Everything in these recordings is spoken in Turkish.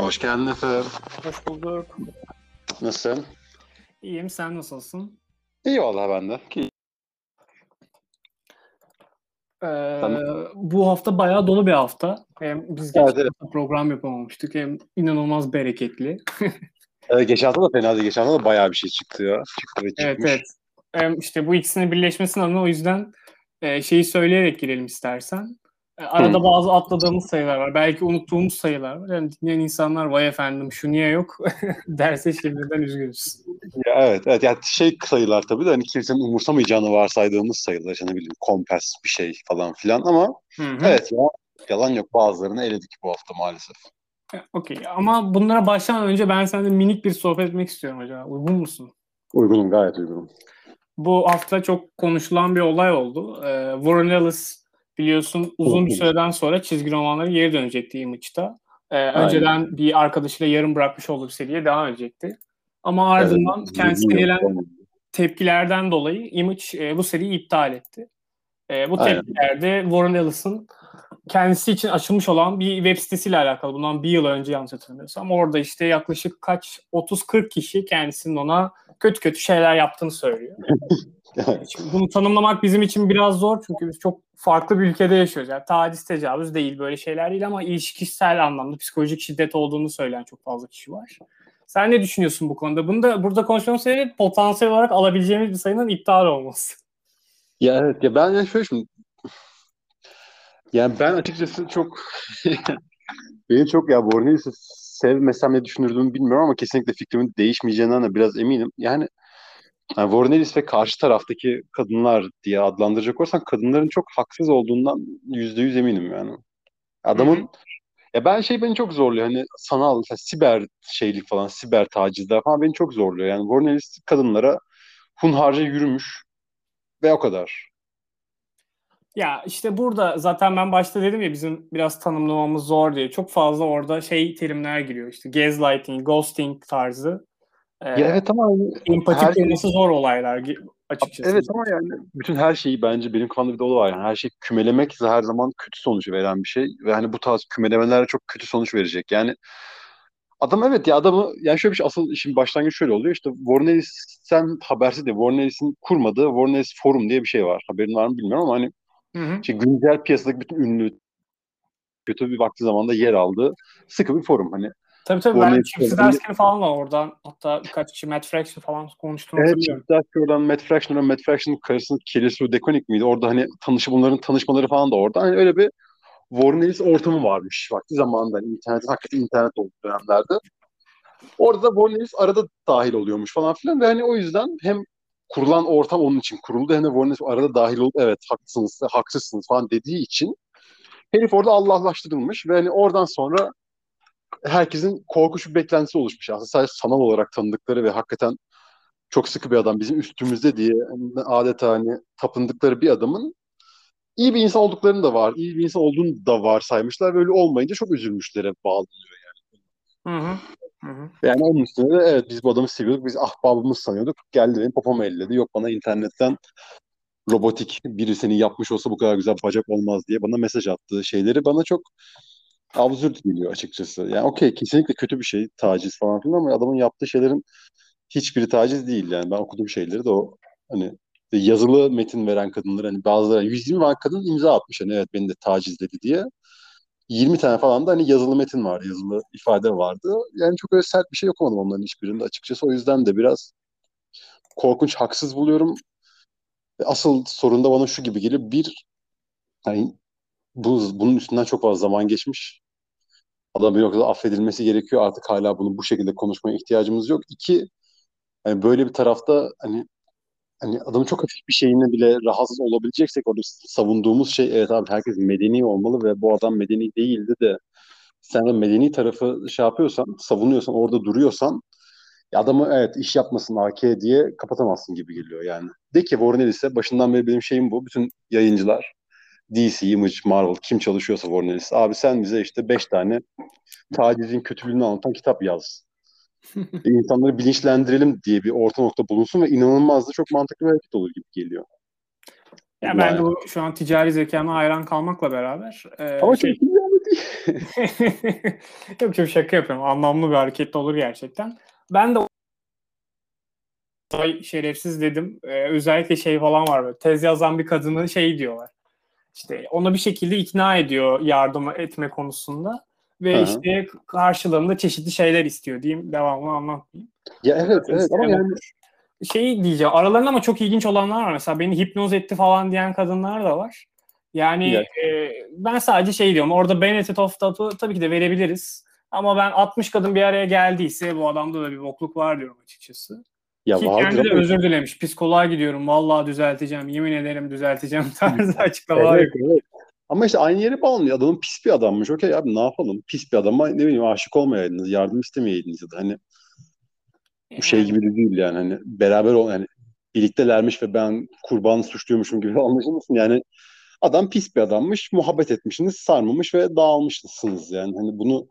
Hoş geldin Efe. Hoş bulduk. Nasılsın? İyiyim, sen nasılsın? İyi vallahi ben de. Ki- Ee, Tamam. bu hafta bayağı dolu bir hafta. Hem biz Evet, geçen evet. hafta program yapamamıştık hem inanılmaz bereketli. Ee, geçen hafta da fena değil. Geçen hafta da bayağı bir şey çıktı ya. Çıktı ve Evet çıkmış. evet. Hem işte bu ikisinin birleşmesinin adına o yüzden e, şeyi söyleyerek girelim istersen. Arada Hı. bazı atladığımız sayılar var. Belki unuttuğumuz sayılar var. Yani dinleyen insanlar vay efendim şu niye yok derse şimdiden üzgünüz. Ya, evet, evet. Yani şey sayılar tabii de hani kimsenin umursamayacağını varsaydığımız sayılar. İşte ne bileyim kompas bir şey falan filan ama Hı hı. evet ya yalan yok bazılarını eledik bu hafta maalesef. E, Okey ama bunlara başlamadan önce ben seninle minik bir sohbet etmek istiyorum acaba. Uygun musun? Uygunum gayet uygunum. Bu hafta çok konuşulan bir olay oldu. Ee, Warren Ellis biliyorsun uzun bir süreden sonra çizgi romanları geri dönecekti Image'da. Ee, Aynen. önceden bir arkadaşıyla yarım bırakmış olduğu bir seriye devam edecekti. Ama ardından Evet, kendisine gelen tepkilerden dolayı Image e, bu seriyi iptal etti. E, bu Aynen. tepkilerde Warren Ellis'ın kendisi için açılmış olan bir web sitesiyle alakalı. Bundan bir yıl önce yanlış hatırlamıyorsam. Orada işte yaklaşık kaç 30-40 kişi kendisinin ona kötü kötü şeyler yaptığını söylüyor. Şimdi bunu tanımlamak bizim için biraz zor çünkü biz çok farklı bir ülkede yaşıyoruz. Yani taciz, tecavüz değil böyle şeyler değil ama ilişkisel anlamda psikolojik şiddet olduğunu söyleyen çok fazla kişi var. Sen ne düşünüyorsun bu konuda? Bunu da burada konuşmamız sebebi potansiyel olarak alabileceğimiz bir sayının iptal olması. Ya evet ya ben yani şöyle şimdi yani ben açıkçası çok beni çok ya Bornelis'i sevmesem ne düşünürdüğümü bilmiyorum ama kesinlikle fikrimin değişmeyeceğinden de biraz eminim. Yani, yani Vornelis ve karşı taraftaki kadınlar diye adlandıracak olursan kadınların çok haksız olduğundan yüzde yüz eminim yani. Adamın Hı hı. ya ben şey beni çok zorluyor hani sanal mesela siber şeylik falan siber tacizler falan beni çok zorluyor. Yani Vornelis kadınlara hunharca yürümüş ve o kadar. Ya işte burada zaten ben başta dedim ya bizim biraz tanımlamamız zor diye. Çok fazla orada şey terimler giriyor. İşte gaslighting, ghosting tarzı. Ee, Ya evet ama hani empati her- kurması zor olaylar açıkçası. Evet ama yani bütün her şeyi bence benim kafamda bir de var yani her şey kümelemek her zaman kötü sonuç veren bir şey ve hani bu tarz kümelemeler çok kötü sonuç verecek. Yani adam evet ya adamı yani şöyle bir şey asıl işin başlangıcı şöyle oluyor işte Warren Ellis'ten habersiz de Warren Ellis'in kurmadığı Warren Ellis Forum diye bir şey var. Haberin var mı bilmiyorum ama hani Hı hı. işte güncel piyasadaki bütün ünlü kötü bir vakti zamanda yer aldığı sıkı bir forum hani. Tabii tabii ben ne- Chip Zdarsky'nin falan da oradan hatta birkaç kişi Matt Fraction falan konuştuğunu Evet, hatırlıyorum. Chip Zdarsky'den Matt Fraction'dan Matt Fraction'ın karısı Kelly Sue DeConnick miydi? Orada hani tanışı bunların tanışmaları falan da orada. Hani öyle bir Warren Ellis ortamı varmış vakti zamanında. Hani internet, hakikaten internet olduğu dönemlerde. Orada da Warren Ellis arada dahil oluyormuş falan filan ve hani o yüzden hem kurulan ortam onun için kuruldu hem de Warren Ellis arada dahil olup evet haklısınız, haksızsınız falan dediği için herif orada Allah'laştırılmış ve hani oradan sonra herkesin korkunç bir beklentisi oluşmuş. Aslında sadece sanal olarak tanıdıkları ve hakikaten çok sıkı bir adam bizim üstümüzde diye adeta hani tapındıkları bir adamın iyi bir insan olduklarını da var. iyi bir insan olduğunu da varsaymışlar. Böyle olmayınca çok üzülmüşlere bağlanıyor. Hı hı. Hı hı. Yani onun üstüne de evet biz bu adamı seviyorduk. Biz ahbabımız sanıyorduk. Geldi benim popomu elledi. Yok bana internetten robotik biri seni yapmış olsa bu kadar güzel bacak olmaz diye bana mesaj attığı şeyleri bana çok absürt geliyor açıkçası. Yani okey kesinlikle kötü bir şey taciz falan filan ama adamın yaptığı şeylerin hiçbiri taciz değil yani. Ben okuduğum şeyleri de o hani yazılı metin veren kadınlar hani bazıları 120 var kadın imza atmış hani evet beni de tacizledi diye. 20 tane falan da hani yazılı metin vardı, yazılı ifade vardı. Yani çok öyle sert bir şey okumadım onların hiçbirinde açıkçası. O yüzden de biraz korkunç, haksız buluyorum. Asıl sorun da bana şu gibi geliyor. Bir, hani bu, bunun üstünden çok fazla zaman geçmiş. Adam bir noktada affedilmesi gerekiyor. Artık hala bunu bu şekilde konuşmaya ihtiyacımız yok. İki, hani böyle bir tarafta hani hani adamın çok hafif bir şeyine bile rahatsız olabileceksek orada savunduğumuz şey evet abi herkes medeni olmalı ve bu adam medeni değildi de sen de medeni tarafı şey yapıyorsan, savunuyorsan, orada duruyorsan adamı evet iş yapmasın AK diye kapatamazsın gibi geliyor yani. De ki Warren Ellis'e başından beri benim şeyim bu. Bütün yayıncılar DC, Image, Marvel kim çalışıyorsa Warren Ellis. Abi sen bize işte 5 tane tacizin kötülüğünü anlatan kitap yaz. E, insanları bilinçlendirelim diye bir orta nokta bulunsun ve inanılmaz da çok mantıklı bir hareket olur gibi geliyor. Ya ben de bu şu an ticari zekama hayran kalmakla beraber e, Ama şey, yani değil. Yok çok şaka yapıyorum. Anlamlı bir hareket olur gerçekten. Ben de şerefsiz dedim. Ee, özellikle şey falan var böyle. Tez yazan bir kadını şey diyorlar. İşte ona bir şekilde ikna ediyor yardım etme konusunda. Ve Hı hı. işte karşılığında çeşitli şeyler istiyor diyeyim. Devamlı anlatmayayım. Ya evet evet ama yani şey diyeceğim. Aralarında ama çok ilginç olanlar var. Mesela beni hipnoz etti falan diyen kadınlar da var. Yani Ya. e, ben sadece şey diyorum. Orada benefit of doubt'u tabii ki de verebiliriz. Ama ben 60 kadın bir araya geldiyse bu adamda da bir bokluk var diyorum açıkçası. Ya Ki vardır kendi de ama- özür dilemiş. Psikoloğa gidiyorum. Vallahi düzelteceğim. Yemin ederim düzelteceğim tarzı açıklamalar Evet, evet. Ama işte aynı yere bağlanıyor. Adamın pis bir adammış. Okey abi ne yapalım? Pis bir adama ne bileyim aşık olmayaydınız, yardım istemeyeydiniz ya da hani bu şey gibi de değil yani hani beraber ol yani birliktelermiş ve ben kurbanı suçluyormuşum gibi anlaşılmasın yani adam pis bir adammış muhabbet etmişsiniz sarmamış ve dağılmışsınız yani hani bunu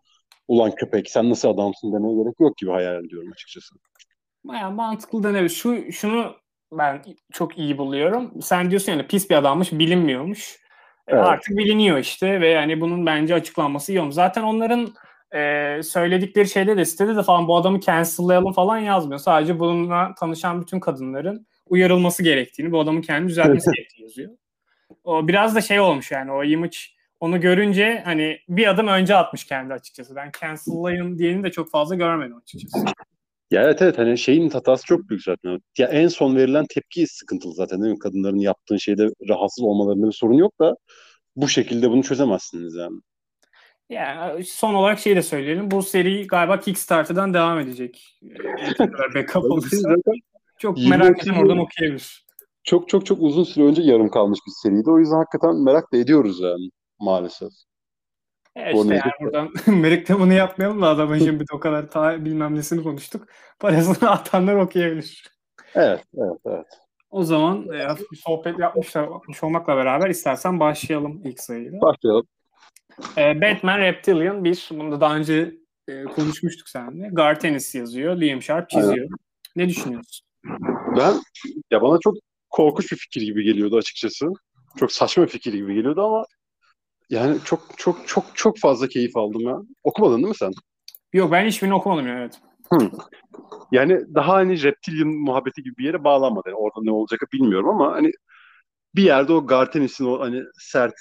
ulan köpek sen nasıl adamsın demeye gerek yok gibi hayal ediyorum açıkçası. Baya mantıklı denebilir. Şu şunu ben çok iyi buluyorum. Sen diyorsun yani pis bir adammış, bilinmiyormuş. E, Evet. Artık biliniyor işte ve yani bunun bence açıklanması iyi olmuş. Zaten onların e, söyledikleri şeyde de sitede de falan bu adamı cancel'layalım falan yazmıyor. Sadece bununla tanışan bütün kadınların uyarılması gerektiğini, bu adamın kendini düzeltmesi gerektiğini yazıyor. O biraz da şey olmuş yani o image onu görünce hani bir adım önce atmış kendi açıkçası. Ben cancel'layın diyeni de çok fazla görmedim açıkçası. Ya evet evet hani şeyin hatası çok büyük zaten. Ya en son verilen tepki sıkıntılı zaten değil mi? Kadınların yaptığı şeyde rahatsız olmalarında bir sorun yok da bu şekilde bunu çözemezsiniz yani. Yani son olarak şey de söyleyelim. Bu seri galiba Kickstarter'dan devam edecek. Ee, backup olursa. Çok merak eden oradan okuyabilir. çok çok çok uzun süre önce yarım kalmış bir seriydi. O yüzden hakikaten merak da ediyoruz yani maalesef. Bu işte yani buradan reklamını yapmayalım da adamın şimdi o kadar ta bilmem nesini konuştuk. Parasını atanlar okuyabilir. Evet, evet, evet. O zaman e, hafif bir sohbet yapmışlar, yapmış olmakla beraber istersen başlayalım ilk sayıyla. Başlayalım. E, Batman Reptilian 1. Bunu da daha önce e, konuşmuştuk seninle. Garth Ennis yazıyor. Liam Sharp çiziyor. Ne düşünüyorsun? Ben ya bana çok korkunç bir fikir gibi geliyordu açıkçası. Çok saçma bir fikir gibi geliyordu ama yani çok çok çok çok fazla keyif aldım ya. Okumadın değil mi sen? Yok ben hiçbirini okumadım ya evet. Yani daha hani reptilian muhabbeti gibi bir yere bağlanmadı. Yani orada ne olacak bilmiyorum ama hani bir yerde o Gartenis'in o hani sert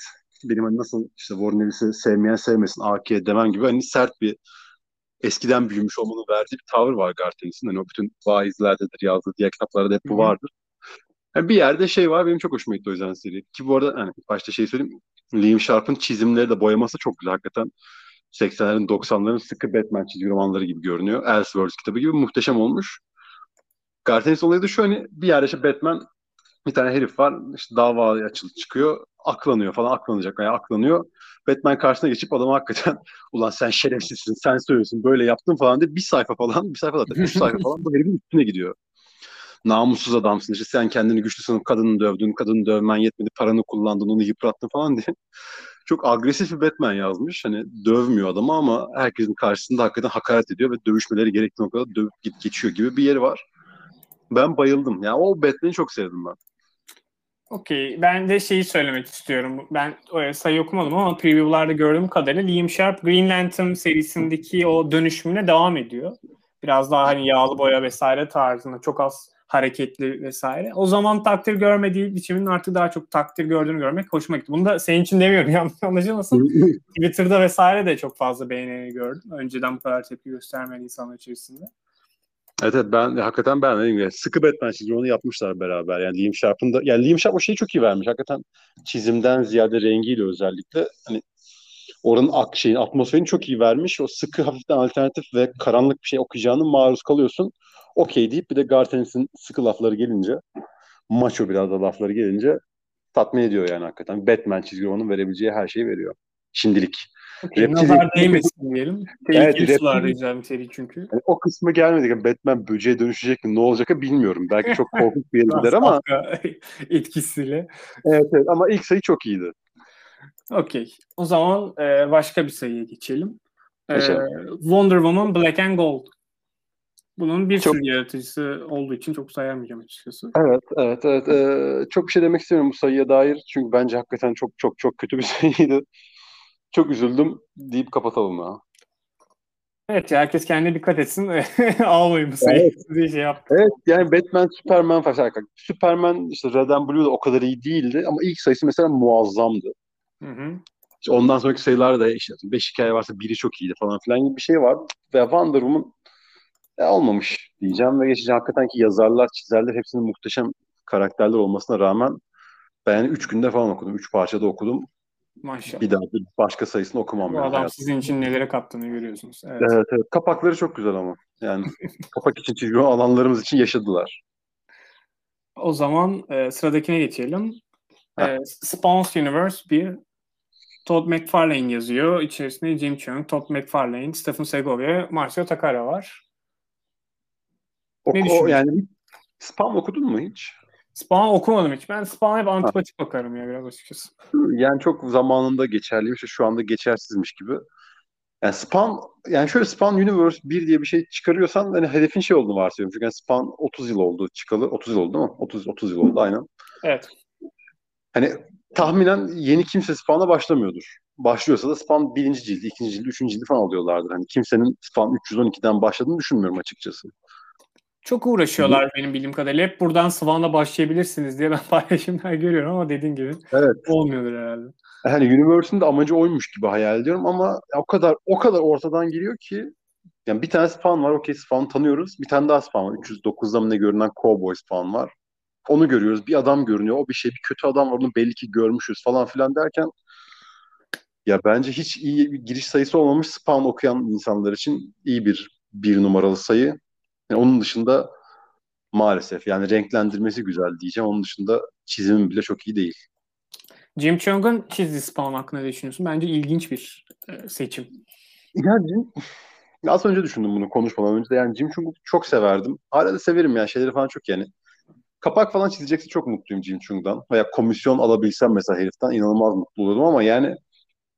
benim hani nasıl işte Warren Ellis'i sevmeyen sevmesin AK demem gibi hani sert bir eskiden büyümüş olmanın verdiği bir tavır var Gartenis'in. Hani o bütün vaizlerdedir yazdığı diğer kitaplarda da hep bu vardır. Yani bir yerde şey var benim çok hoşuma gitti o yüzden seri. Ki bu arada hani başta şey söyleyeyim. Liam Sharp'ın çizimleri de boyaması çok güzel hakikaten. 80'lerin 90'ların sıkı Batman çizgi romanları gibi görünüyor. Elseworlds kitabı gibi muhteşem olmuş. Gartenis olayı da şu hani bir yerde işte Batman bir tane herif var işte dava açılıp çıkıyor aklanıyor falan aklanacak yani aklanıyor. Batman karşısına geçip adama hakikaten ulan sen şerefsizsin sen söylüyorsun böyle yaptın falan diye bir sayfa falan bir sayfa zaten üç sayfa falan bu herifin üstüne gidiyor. Namussuz adamsın işte sen kendini güçlü sanıp kadını dövdün kadını dövmen yetmedi paranı kullandın onu yıprattın falan diye. Çok agresif bir Batman yazmış. Hani dövmüyor adamı ama herkesin karşısında hakikaten hakaret ediyor ve dövüşmeleri gerektiği noktada dövüp git geçiyor gibi bir yeri var. Ben bayıldım. Yani o Batman'i çok sevdim ben. Okey. Ben de şeyi söylemek istiyorum. Ben e, sayı okumadım ama preview'larda gördüğüm kadarıyla Liam Sharp Green Lantern serisindeki o dönüşümüne devam ediyor. Biraz daha hani yağlı boya vesaire tarzında çok az hareketli vesaire. O zaman takdir görmediği biçimin artık daha çok takdir gördüğünü görmek hoşuma gitti. Bunu da senin için demiyorum yanlış anlaşılmasın. Twitter'da vesaire de çok fazla beğeneni gördüm. Önceden bu kadar tepki göstermeyen insanlar içerisinde. Evet, evet ben hakikaten ben dediğim gibi sıkı Batman çizimi onu yapmışlar beraber. Yani Liam Sharp'ın da yani Liam Sharp o şeyi çok iyi vermiş. Hakikaten çizimden ziyade rengiyle özellikle hani oranın ak şeyin atmosferini çok iyi vermiş. O sıkı hafiften alternatif ve karanlık bir şey okuyacağını maruz kalıyorsun. Okey deyip bir de Gartenis'in sıkı lafları gelince maço biraz da lafları gelince tatmin ediyor yani hakikaten. Batman çizgi romanın verebileceği her şeyi veriyor. Şimdilik. Reptil- nazar değmesin diyelim. Tehlikeli sularda güzel bir seri çünkü. Yani o kısmı gelmedik. Yani Batman böceğe dönüşecek mi? Ne olacak bilmiyorum. Belki çok korkunç bir yere gider ama etkisiyle. evet, evet ama ilk sayı çok iyiydi. Okey. O zaman e, başka bir sayıya geçelim. E. Wonder Woman Black and Gold. Bunun bir Çok- sürü yaratıcısı olduğu için çok sayamayacağım açıkçası. Evet, evet, evet. Ee, çok bir şey demek istemiyorum bu sayıya dair. Çünkü bence hakikaten çok çok çok kötü bir sayıydı. çok üzüldüm deyip kapatalım ya. Evet ya herkes kendine dikkat etsin. Almayın bu sayıyı Evet. diye şey yap. Evet yani Batman, Superman falan. Superman işte Red and Blue da o kadar iyi değildi ama ilk sayısı mesela muazzamdı. Hı hı. İşte ondan sonraki sayılar da işte beş hikaye varsa biri çok iyiydi falan filan gibi bir şey var. Ve Wonder Woman e, olmamış diyeceğim ve geçeceğim. Hakikaten ki yazarlar, çizerler hepsinin muhteşem karakterler olmasına rağmen ben yani üç günde falan okudum. Üç parçada okudum. Maşallah. Bir daha bir başka sayısını okumam. Bu yani adam sizin için nelere kattığını görüyorsunuz. Evet. Evet, evet. Kapakları çok güzel ama. Yani kapak için çizgi alanlarımız için yaşadılar. O zaman e, sıradakine geçelim. Ha. E, Spawn's Universe bir Todd McFarlane yazıyor. İçerisinde Jim Cheung, Todd McFarlane, Stephen Segovia, Marcio Takara var. O, Ne o, düşünüyorsun? yani Spam okudun mu hiç? Spawn okumadım hiç. Ben Spawn hep antipatik bakarım ya biraz açıkçası. Yani çok zamanında geçerliymiş şu anda geçersizmiş gibi. Yani Spawn, yani şöyle Spawn Universe 1 diye bir şey çıkarıyorsan hani hedefin şey olduğunu varsayıyorum. Çünkü yani Spawn 30 yıl oldu çıkalı. 30 yıl oldu değil mi? 30, 30 yıl oldu aynen. Evet. Hani tahminen yeni kimse Spawn'a başlamıyordur. Başlıyorsa da Spawn birinci cildi, ikinci cildi, üçüncü cildi falan alıyorlardır. Hani kimsenin Spawn 312'den başladığını düşünmüyorum açıkçası. Çok uğraşıyorlar benim bildiğim kadarıyla. Hep buradan Spawn'la başlayabilirsiniz diye ben paylaşımlar görüyorum ama dediğin gibi Evet. olmuyordur herhalde. Hani Universe'ün de amacı oymuş gibi hayal ediyorum ama o kadar o kadar ortadan geliyor ki yani bir tane Spawn var. Okey Spawn tanıyoruz. Bir tane daha Spawn var. 309'da mı ne görünen Cowboy Spawn var. Onu görüyoruz. Bir adam görünüyor. O bir şey. Bir kötü adam var. Onu belli ki görmüşüz falan filan derken ya bence hiç iyi bir giriş sayısı olmamış Spawn okuyan insanlar için iyi bir bir numaralı sayı. Yani onun dışında maalesef yani renklendirmesi güzel diyeceğim. Onun dışında çizimi bile çok iyi değil. Jim Cheung'un çizdiği Spawn hakkında ne düşünüyorsun? Bence ilginç bir e, seçim. Yani Jim, az önce düşündüm bunu konuşmadan önce de yani Jim Chung'u çok severdim. Hala da severim yani şeyleri falan çok yani. Kapak falan çizecekse çok mutluyum Jim Chung'dan. Veya komisyon alabilsem mesela heriften inanılmaz mutlu olurdum ama yani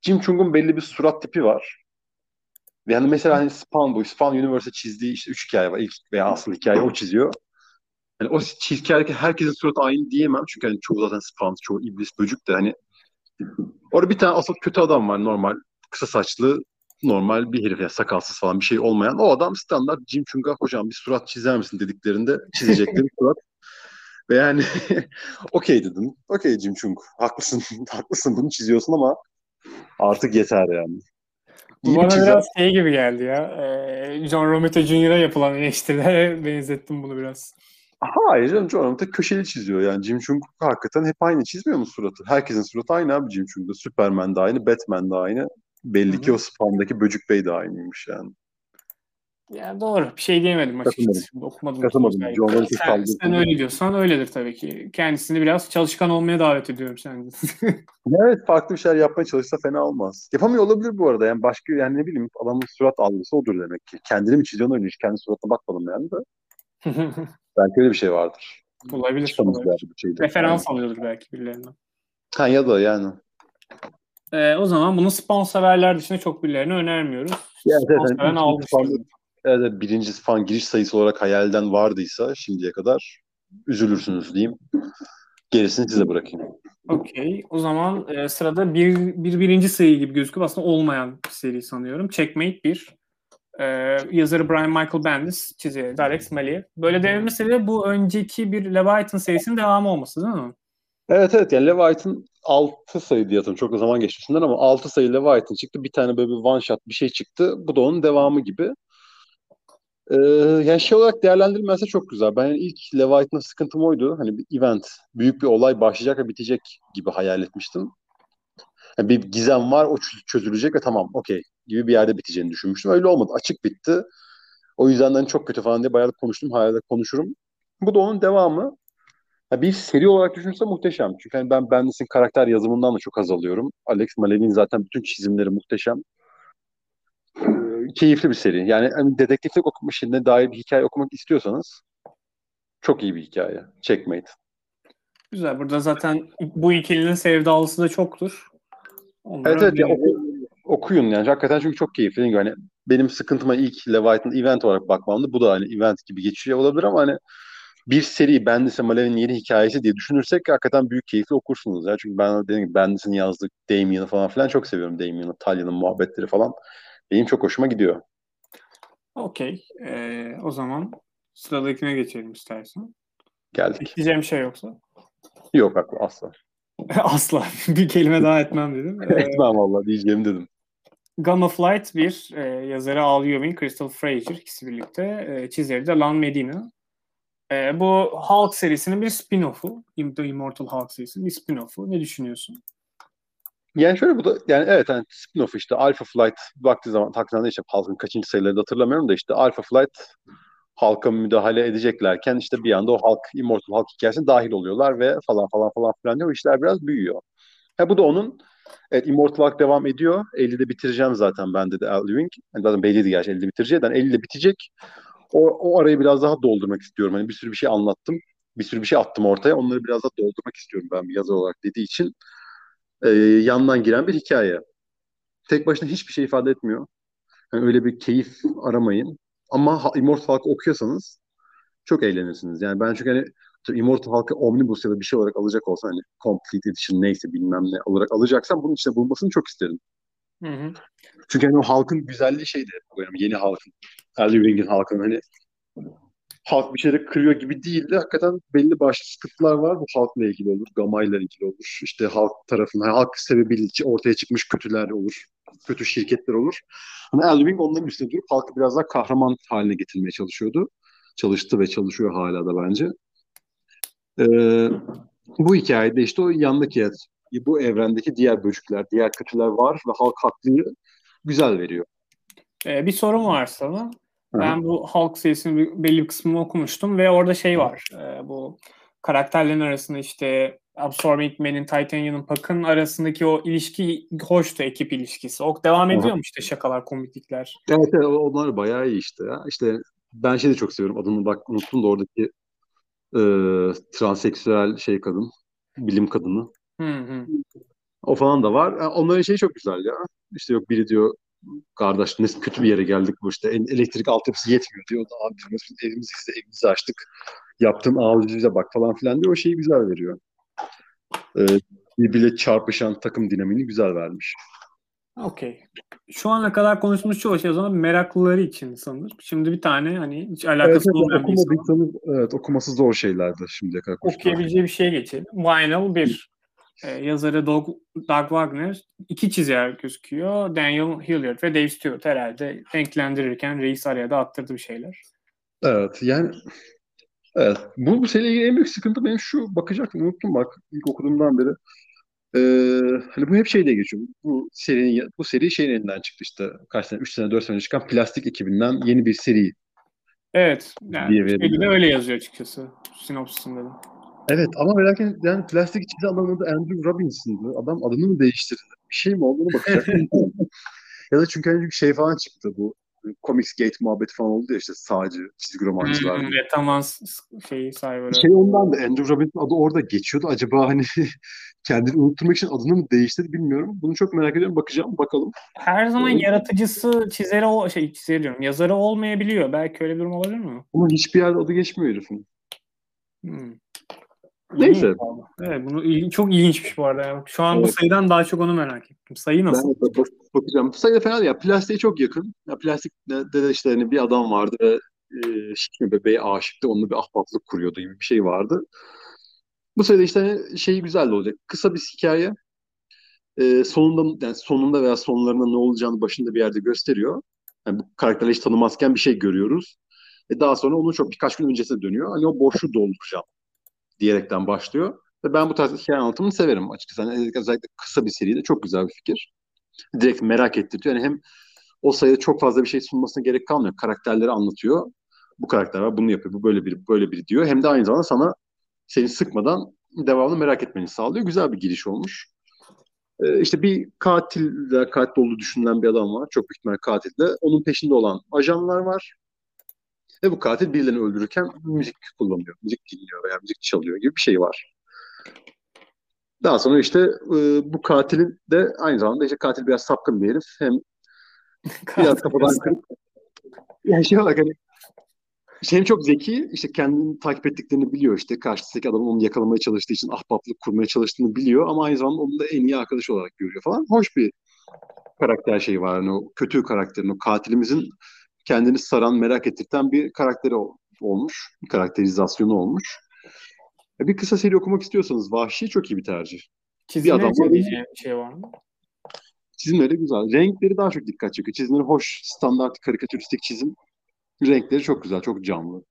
Jim Chung'un belli bir surat tipi var. Yani mesela hani Spawn bu. Spawn Universe'e çizdiği işte üç hikaye var. İlk veya asıl hikaye o çiziyor. Yani o hikayedeki herkesin suratı aynı diyemem. Çünkü hani çoğu zaten Spawn, çoğu iblis böcük de hani orada bir tane asıl kötü adam var normal. Kısa saçlı normal bir herif ya sakalsız falan bir şey olmayan. O adam standart Jim Chung'a hocam bir surat çizer misin dediklerinde çizecekleri surat. Ve yani okey dedim. Okey Jim Chung. Haklısın. Haklısın bunu çiziyorsun ama artık yeter yani. Bu bana çizer. biraz şey gibi geldi ya. E, John Romita Jr.'a yapılan eleştirilere benzettim bunu biraz. Hayır canım John Romita köşeli çiziyor yani. Jim Chung hakikaten hep aynı çizmiyor mu suratı? Herkesin suratı aynı abi Jim Chung'da. Superman de aynı, Batman de aynı. Belli Hı ki o Spawn'daki Böcük Bey de aynıymış yani. Yani doğru. Bir şey diyemedim açıkçası. Şimdi Okumadım. Katılmadım. Romita Sen, sen öyle diyorsan öyledir tabii ki. Kendisini biraz çalışkan olmaya davet ediyorum sence. Evet farklı bir şeyler yapmaya çalışsa fena olmaz. Yapamıyor olabilir bu arada. Yani başka yani ne bileyim adamın surat algısı odur demek ki. Kendini mi çiziyor öyle hiç kendi suratına bakmadım yani de. Belki öyle bir şey vardır. olabilir. Çıkamaz olabilir. yani bir şeyden. Referans alıyordur belki birilerinden. Ha ya da yani. Ee, o zaman bunu spawn severler dışında çok birilerine önermiyoruz. Evet, evet, yani seven spawn- Evet, birinci fan giriş sayısı olarak hayalden vardıysa şimdiye kadar üzülürsünüz diyeyim. Gerisini size bırakayım. Okey. O zaman e, sırada bir, bir birinci sayı gibi gözüküp aslında olmayan bir seri sanıyorum. Checkmate 1. Ee, yazarı Brian Michael Bendis, de Alex Maliyev. Böyle denilmesi de bu önceki bir Leviathan serisinin devamı olması değil mi? Evet evet yani Leviathan 6 sayı diye hatırlıyorum. Çok da zaman geçti üstünden ama 6 sayı Leviathan çıktı. Bir tane böyle bir one shot bir şey çıktı. Bu da onun devamı gibi. Ee, yani şey olarak değerlendirilmezse çok güzel. Ben ilk Leviathan'da sıkıntım oydu. Hani bir event, büyük bir olay başlayacak ve bitecek gibi hayal etmiştim. Yani bir gizem var, o çö- çözülecek ve tamam, okey gibi bir yerde biteceğini düşünmüştüm. Öyle olmadı. Açık bitti. O yüzden de hani çok kötü falan diye bayağı konuştum. Hala da konuşurum. Bu da onun devamı. Ya bir seri olarak düşünürse muhteşem. Çünkü hani ben Bendis'in karakter yazımından da çok haz alıyorum. Alex Malevin zaten bütün çizimleri muhteşem. Keyifli bir seri. Yani hani dedektiflik okuma işine dair bir hikaye okumak istiyorsanız çok iyi bir hikaye. Checkmate. Güzel. Burada zaten bu ikilinin sevdalısı da çoktur. Onları Evet evet ya oku- okuyun yani hakikaten çünkü çok keyifli. Hani benim sıkıntıma ilk Leviathan event olarak bakmamdı. Bu da hani event gibi geçiyor olabilir ama hani bir seri Bendis'e Malevi'nin yeni hikayesi diye düşünürsek hakikaten büyük keyifle okursunuz ya. Çünkü ben dediğim gibi Bendis'in yazdığı Damien'ı falan filan çok seviyorum. Damien'ı, Talya'nın muhabbetleri falan. Benim çok hoşuma gidiyor. Okey. Ee, o zaman sıradakine geçelim istersen. Geldik. Diyeceğim şey yoksa. Yok haklı asla. Asla. bir kelime daha etmem dedim. Ee, Etmem valla diyeceğim dedim. Gun of Light bir e, yazarı Al Ewing, Crystal Frazier ikisi birlikte. E, çizeri de Lan Medina. E, bu Hulk serisinin bir spin-off'u. The Immortal Hulk serisinin bir spin-off'u. Ne düşünüyorsun? Yani şöyle bu da yani evet hani spin-off işte Alpha Flight vakti zaman takdirde işte Hulk'ın kaçıncı sayıları da hatırlamıyorum da işte Alpha Flight halka müdahale edeceklerken işte bir anda o halk Immortal Hulk hikayesine dahil oluyorlar ve falan falan falan filan diyor. İşler biraz büyüyor. Ha, bu da onun evet Immortal Hulk devam ediyor. 50'de bitireceğim zaten ben dedi Al Ewing. Yani zaten belliydi gerçi 50'de bitireceği. Yani 50'de bitecek. O, o arayı biraz daha doldurmak istiyorum. Hani bir sürü bir şey anlattım. Bir sürü bir şey attım ortaya. Onları biraz daha doldurmak istiyorum ben bir yazar olarak dediği için. E, yandan giren bir hikaye. Tek başına hiçbir şey ifade etmiyor. Yani öyle bir keyif aramayın. Ama Immortal Hulk okuyorsanız çok eğlenirsiniz. Yani ben çünkü hani Immortal Hulk'ı Omnibus ya da bir şey olarak alacak olsa hani Complete Edition neyse bilmem ne olarak alacaksam bunun içinde bulunmasını çok isterim. Hı hı. Çünkü hani o halkın güzelliği şeydi. Yani yeni halkın. Al Ewing'in halkının hani halk bir şeyleri kırıyor gibi değil de hakikaten belli başlı sıkıntılar var. Bu halkla ilgili olur, gamayla ilgili olur. İşte halk tarafından, halk sebebiyle ortaya çıkmış kötüler olur. Kötü şirketler olur. Hani Al Ewing onların üstüne durup halkı biraz daha kahraman haline getirmeye çalışıyordu. Çalıştı ve çalışıyor hala da bence. Ee, bu hikayede işte o yandaki bu evrendeki diğer böcükler, diğer kötüler var ve halk haklıyı güzel veriyor. Ee, bir sorum var sana. Ben bu Hulk serisinin belli bir kısmını okumuştum ve orada şey var. E, bu karakterlerin arasında işte Absorbing Man'in, Titanium'ın, Puck'ın arasındaki o ilişki hoştu ekip ilişkisi. O devam ediyor mu işte şakalar, komiklikler? Evet, evet onlar bayağı iyi işte ya. İşte ben şey de çok seviyorum. Adını bak unuttum da oradaki e, transseksüel şey kadın, bilim kadını. Hı hı. O falan da var. Onların şeyi çok güzel ya. İşte yok biri diyor kardeş ne kötü bir yere geldik bu işte elektrik altyapısı yetmiyor diyor. O da abi biz evimizi size evimizi açtık. Yaptığın ağzınıza bak falan filan diyor. O şeyi güzel veriyor. Ee, birbiriyle çarpışan takım dinamini güzel vermiş. Okey. Şu ana kadar konuştuğumuz çoğu şey o zaman meraklıları için sanırım. Şimdi bir tane hani hiç alakası evet, olmayan bir insan. Evet okuması zor şeylerdi şimdiye kadar. Okuyabileceği bir şey geçelim. Vinyl bir e, yazarı Doug, Doug Wagner iki çizer gözüküyor. Daniel Hilliard ve Dave Stewart herhalde renklendirirken reis araya da attırdı bir şeyler. Evet yani evet. Bu, bu seriyle ilgili en büyük sıkıntı benim şu bakacaktım unuttum bak ilk okuduğumdan beri. Ee, hani bu hep şeyde geçiyor. Bu serinin bu seri şeyin elinden çıktı işte kaç sene 3 sene 4 sene çıkan plastik ekibinden yeni bir seri. Evet. Yani de öyle yazıyor açıkçası sinopsisinde de. Evet ama merak ettim yani plastik çizi adamın adı Andrew Robinson'dı. Adam adını mı değiştirdi? Bir şey mi olduğunu bakacak. ya da çünkü hani şey falan çıktı bu Comics Gate muhabbeti falan oldu ya işte sağcı çizgi romancılar. Hmm, tamam şeyi Cyber'a. Şey ondan da Andrew Robinson adı orada geçiyordu. Acaba hani kendini unutturmak için adını mı değiştirdi bilmiyorum. Bunu çok merak ediyorum. Bakacağım bakalım. Her zaman evet. yaratıcısı çizeri o şey çizeri diyorum. Yazarı olmayabiliyor. Belki öyle bir durum olabilir mi? Ama hiçbir yerde adı geçmiyor herifin. Hmm. Neyse. Evet bunu çok ilginçmiş bu arada. Yani. Şu an evet. bu sayıdan daha çok onu merak ettim. Sayı nasıl? Ben de bakacağım. Bu sayı da fena değil. Ya, plastiğe çok yakın. Ya, plastikte de işte hani bir adam vardı ve e, şişme bebeğe aşıktı. Onunla bir ahbaplık kuruyordu gibi bir şey vardı. Bu sayıda işte hani şey güzel olacak. Kısa bir hikaye. E, sonunda yani sonunda veya sonlarında ne olacağını başında bir yerde gösteriyor. Yani bu karakterleri hiç tanımazken bir şey görüyoruz. E daha sonra onun çok birkaç gün öncesine dönüyor. Hani o boşluğu dolduracağım diyerekten başlıyor. Ve ben bu tarz hikaye anlatımını severim açıkçası. Yani özellikle kısa bir seride çok güzel bir fikir. Direkt merak ettiriyor. Yani hem o sayıda çok fazla bir şey sunmasına gerek kalmıyor. Karakterleri anlatıyor. Bu karakter var, bunu yapıyor, bu böyle biri, böyle biri diyor. Hem de aynı zamanda sana seni sıkmadan devamlı merak etmeni sağlıyor. Güzel bir giriş olmuş. Ee, işte bir katil, katil olduğu düşünülen bir adam var. Çok büyük ihtimalle katilde. Onun peşinde olan ajanlar var. Ve bu katil birilerini öldürürken müzik kullanıyor. Müzik dinliyor veya müzik çalıyor gibi bir şey var. Daha sonra işte e, bu katilin de aynı zamanda işte katil biraz sapkın bir herif. Hem biraz kafadan kırık. Yani şey olarak hani işte hem çok zeki, işte kendini takip ettiklerini biliyor işte. Karşısındaki adamın onu yakalamaya çalıştığı için ahbaplık kurmaya çalıştığını biliyor ama aynı zamanda onu da en iyi arkadaş olarak görüyor falan. Hoş bir karakter şeyi var. Yani o kötü karakterin, o katilimizin kendini saran, merak ettirten bir karakteri ol- olmuş. Bir karakterizasyonu olmuş. E, Bir kısa seri okumak istiyorsanız Vahşi çok iyi bir tercih. Çizimleri adam var. bir şey var mı? Çizimleri güzel. Renkleri daha çok dikkat çekiyor. Çizimleri hoş, standart karikatüristik çizim. Renkleri çok güzel, çok canlı.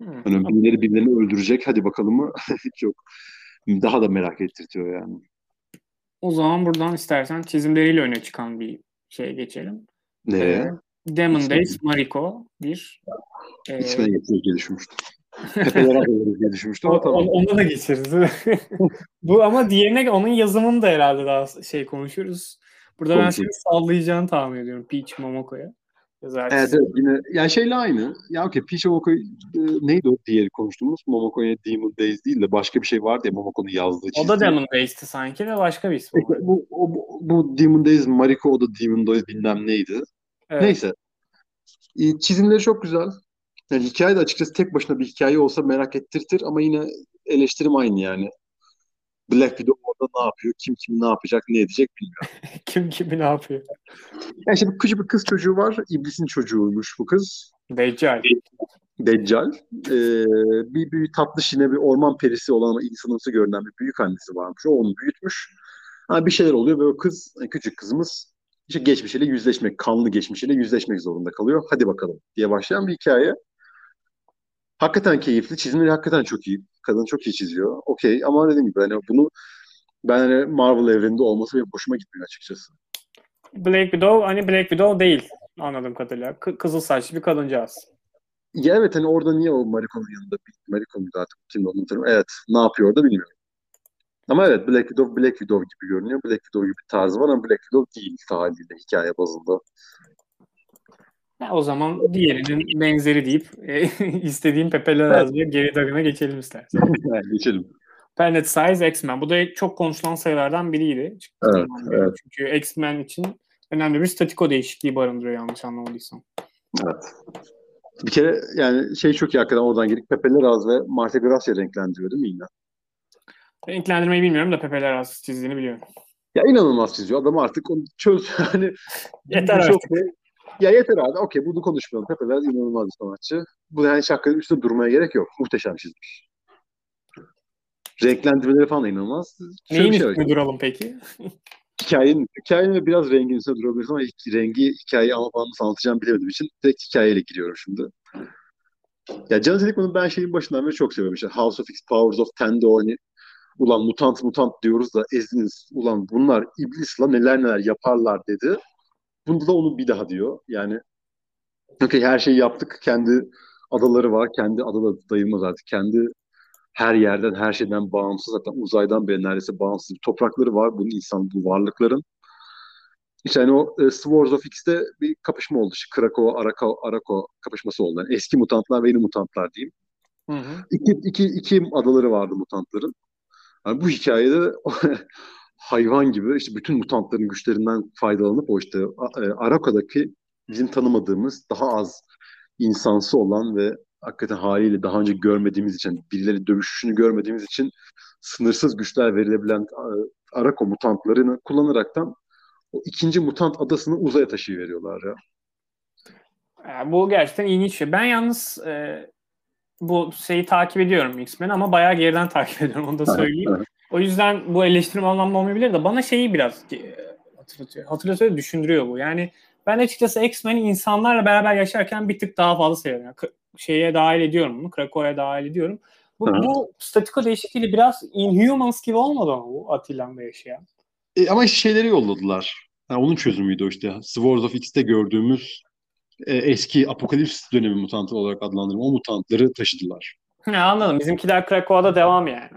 Hmm. Hani birileri birilerini öldürecek hadi bakalım mı? çok daha da merak ettirtiyor yani. O zaman buradan istersen çizimleriyle öne çıkan bir şeye geçelim. Nereye? Ee, Demon. Days Mariko bir. Ee, X-Men'e getiririz diye düşünmüştüm. Tepeler alırız diye düşünmüştüm ama o- tamam. o- Ona da geçeriz. Bu ama diğerine onun yazımını da herhalde daha şey konuşuruz. Burada ben Konuşuruz. seni sallayacağını tahmin ediyorum Peach Momoko'ya. Evet, evet yine yani şeyle aynı. Ya okey Peach Momoko e, neydi o diğeri konuştuğumuz? Momoko'ya Demon Days değil de başka bir şey vardı ya Momoko'nun yazdığı O çizdiği. da Demon Days'ti sanki de başka bir ismi var. Bu, o- bu, bu Demon Days Mariko o da Demon Days bilmem neydi. Evet. Neyse. E, Çizimleri çok güzel. Yani hikaye de açıkçası tek başına bir hikaye olsa merak ettirtir ama yine eleştirim aynı yani. Black Widow orada ne yapıyor? Kim kim ne yapacak, ne edecek bilmiyorum. Kim kimi ne yapıyor? Yani işte bir küçük bir kız çocuğu var. İblisin çocuğuymuş bu kız. Deccal. Deccal. Ee, bir, bir tatlı şine bir orman perisi olan ama insanımsı görünen bir büyük annesi varmış. O onu büyütmüş. Ha, bir şeyler oluyor ve o kız, küçük kızımız işte geçmişiyle yüzleşmek, kanlı geçmişiyle yüzleşmek zorunda kalıyor. Hadi bakalım diye başlayan bir hikaye. Hakikaten keyifli. Çizimleri hakikaten çok iyi. Kadın çok iyi çiziyor. Okey ama dediğim gibi hani bunu ben hani Marvel evreninde olması benim hoşuma gitmiyor açıkçası. Black Widow hani Black Widow değil anladığım kadarıyla. Kı- kızıl saçlı bir kadıncağız. Ya evet hani orada niye o Mariko'nun yanında muydu artık kimdi onu. Evet ne yapıyor orada bilmiyorum. Ama evet Black Widow Black Widow gibi görünüyor. Black Widow gibi tarzı var ama Black Widow değil haliyle hikaye bazında. Ya o zaman diğerinin benzeri deyip e, istediğim Pepe'ler yazmaya geri döneme geçelim istersen. Yani geçelim. Planet Size X-Men. Bu da çok konuşulan sayılardan biriydi. Evet, evet. Çünkü X-Men için önemli bir statiko değişikliği barındırıyor yanlış anlamadıysam. Evet. Bir kere yani şey çok iyi hakikaten oradan gelip Pepe Larraz ve Marta Gracia renklendiriyor değil mi yine? Renklendirmeyi bilmiyorum da Pepe'ler az çizdiğini biliyorum. Ya inanılmaz çiziyor. Adam artık onu çöz. Hani Yeter artık. çok- Ya yeter abi. Okey bunu konuşmayalım. Pepe Larraz inanılmaz bir sanatçı. Bu yani hakikaten üstünde durmaya gerek yok. Muhteşem çizmiş. Renklendirmeleri falan da inanılmaz. Şöyle Neyin şey var. üstüne duralım peki? hikayenin, hikayenin ve biraz rengin üstüne durabiliriz ama rengi hikayeyi anlatacağımı bilemediğim için direkt hikayeyle giriyorum şimdi. Ya Jonathan Hickman'ın ben şeyin başından beri çok seviyorum. İşte House of X, Powers of Ten'de o hani ulan mutant mutant diyoruz da ezdiniz. Ulan bunlar iblisla neler neler yaparlar dedi. Bunda da onu bir daha diyor. Yani okey her şeyi yaptık. Kendi adaları var. Kendi adaları dayılmaz artık. Kendi her yerden, her şeyden bağımsız. Zaten uzaydan beri neredeyse bağımsız bir toprakları var. Bunun insan, bu varlıkların. İşte hani o e, Swords of X'te bir kapışma oldu. İşte Krakow, Arako, Arako kapışması oldu. Yani eski mutantlar ve yeni mutantlar diyeyim. Hı hı. İki, iki, iki adaları vardı mutantların. Yani bu hikayede hayvan gibi işte bütün mutantların güçlerinden faydalanıp o işte e, Arako'daki bizim tanımadığımız daha az insansı olan ve hakikaten haliyle daha önce görmediğimiz için birileri dövüşüşünü görmediğimiz için sınırsız güçler verilebilen Arako mutantlarını kullanaraktan o ikinci mutant adasını uzaya taşıyıveriyorlar ya. Bu gerçekten ilginç şey. Ben yalnız e, bu şeyi takip ediyorum X-Men ama bayağı geriden takip ediyorum onu da söyleyeyim. evet. O yüzden bu eleştirim anlamda olmayabilir de bana şeyi biraz e, hatırlatıyor. Hatırlatıyor, düşündürüyor bu. Yani ben açıkçası X-Men'i insanlarla beraber yaşarken bir tık daha fazla seviyorum. Yani şeye dahil ediyorum bunu. Krakow'a dahil ediyorum. Bu, Hı bu statiko değişikliğiyle biraz Inhumans gibi olmadı mı bu Atilla'nda yaşayan? E, ama işte şeyleri yolladılar. Ha, onun çözümüydü o işte. Swords of X'te gördüğümüz e, eski Apokalips dönemi mutantı olarak adlandırılan o mutantları taşıdılar. Ya anladım. Bizimkiler Krakow'da devam yani.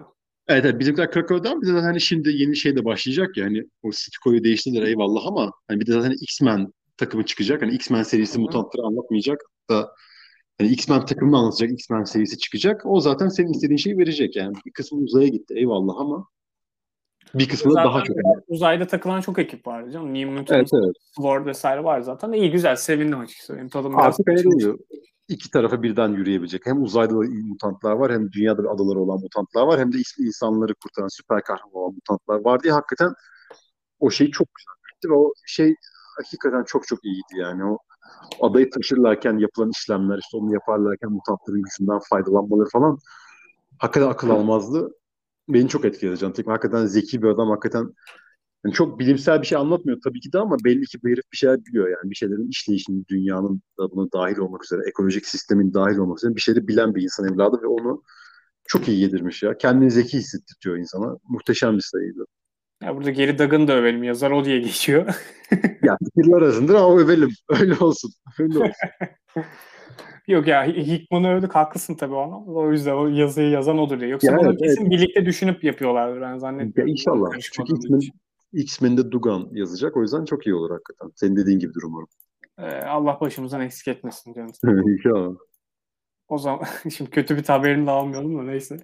Evet, evet bizimkiler Krakow'dan bir de zaten hani şimdi yeni şey de başlayacak ya hani o Sitco'yu değiştirdiler eyvallah ama hani bir de zaten X-Men takımı çıkacak. Hani X-Men serisi Hı hı. mutantları anlatmayacak da hani X-Men takımını anlatacak X-Men serisi çıkacak. O zaten senin istediğin şeyi verecek yani. Bir kısmı uzaya gitti eyvallah ama bir kısmı da daha çok. uzayda takılan çok ekip var canım. New Mutants, Evet evet. Sword vesaire var zaten. İyi güzel sevindim açıkçası. Benim tadım Artık öyle oluyor. iki tarafa birden yürüyebilecek. Hem uzayda da mutantlar var hem dünyada bir adaları olan mutantlar var hem de insanları kurtaran süper kahraman olan mutantlar var diye hakikaten o şey çok güzel ve o şey hakikaten çok çok iyiydi yani o adayı taşırlarken yapılan işlemler işte onu yaparlarken mutantların gücünden faydalanmaları falan hakikaten akıl almazdı. Beni çok etkiledi Can Tekman. Hakikaten zeki bir adam. Hakikaten yani çok bilimsel bir şey anlatmıyor tabii ki de ama belli ki bu herif bir şeyler biliyor yani. Bir şeylerin işleyişini, dünyanın da buna dahil olmak üzere, ekolojik sistemin dahil olmak üzere bir şeyleri bilen bir insan evladı ve onu çok iyi yedirmiş ya. Kendini zeki hissettiriyor insana. Muhteşem bir sayıydı. Ya burada geri Duggan'ı da övelim. Yazar o diye geçiyor. ya fikirler arasındır ama övelim. Öyle olsun. Öyle olsun. Yok ya Hickman'ı övdük haklısın tabii o anlamda. O yüzden o yazıyı yazan odur diye. Yoksa Ya bunu evet, kesin birlikte düşünüp yapıyorlardır ben Ya zannetmiyorum. inşallah. Çünkü için. X-Men'de Dugan yazacak. O yüzden çok iyi olur hakikaten. Senin dediğin gibidir umarım. Ee, Allah başımızdan eksik etmesin canım. inşallah. O zaman şimdi kötü bir haberini de almayalım da neyse.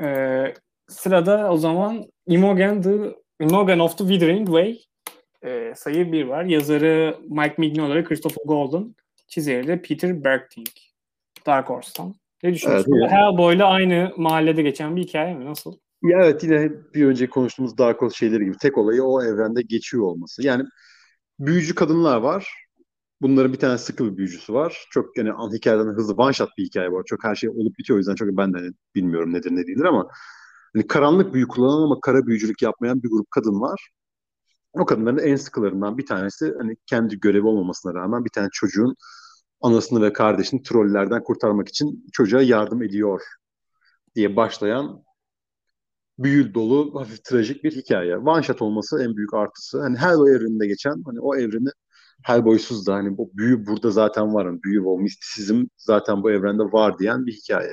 Ee, sırada o zaman Imogen, the, Imogen of the Withering Way e, sayı 1 var. Yazarı Mike Mignola, Christopher Golden. Çizeri de Peter Bergting. Dark Horse'tan. Ne düşünüyorsun? Evet, Bu Hellboy'la aynı mahallede geçen bir hikaye mi? Nasıl? Ya evet yine bir önce konuştuğumuz Dark Horse şeyleri gibi tek olayı o evrende geçiyor olması. Yani büyücü kadınlar var. Bunların bir tane sıkı bir büyücüsü var. Çok yani an hikayeden hızlı one shot bir hikaye var. Çok her şey olup bitiyor o yüzden çok ben de hani bilmiyorum nedir ne değildir ama hani karanlık büyü kullanan ama kara büyücülük yapmayan bir grup kadın var. O kadınların en sıkılarından bir tanesi hani kendi görevi olmamasına rağmen bir tane çocuğun anasını ve kardeşini trollerden kurtarmak için çocuğa yardım ediyor diye başlayan büyül dolu, hafif trajik bir hikaye. One shot olması en büyük artısı. Hani Hellboy evreninde geçen, hani o evreni Hellboy'suz da hani o büyü burada zaten var. Hani büyü o mistisizm zaten bu evrende var diyen bir hikaye.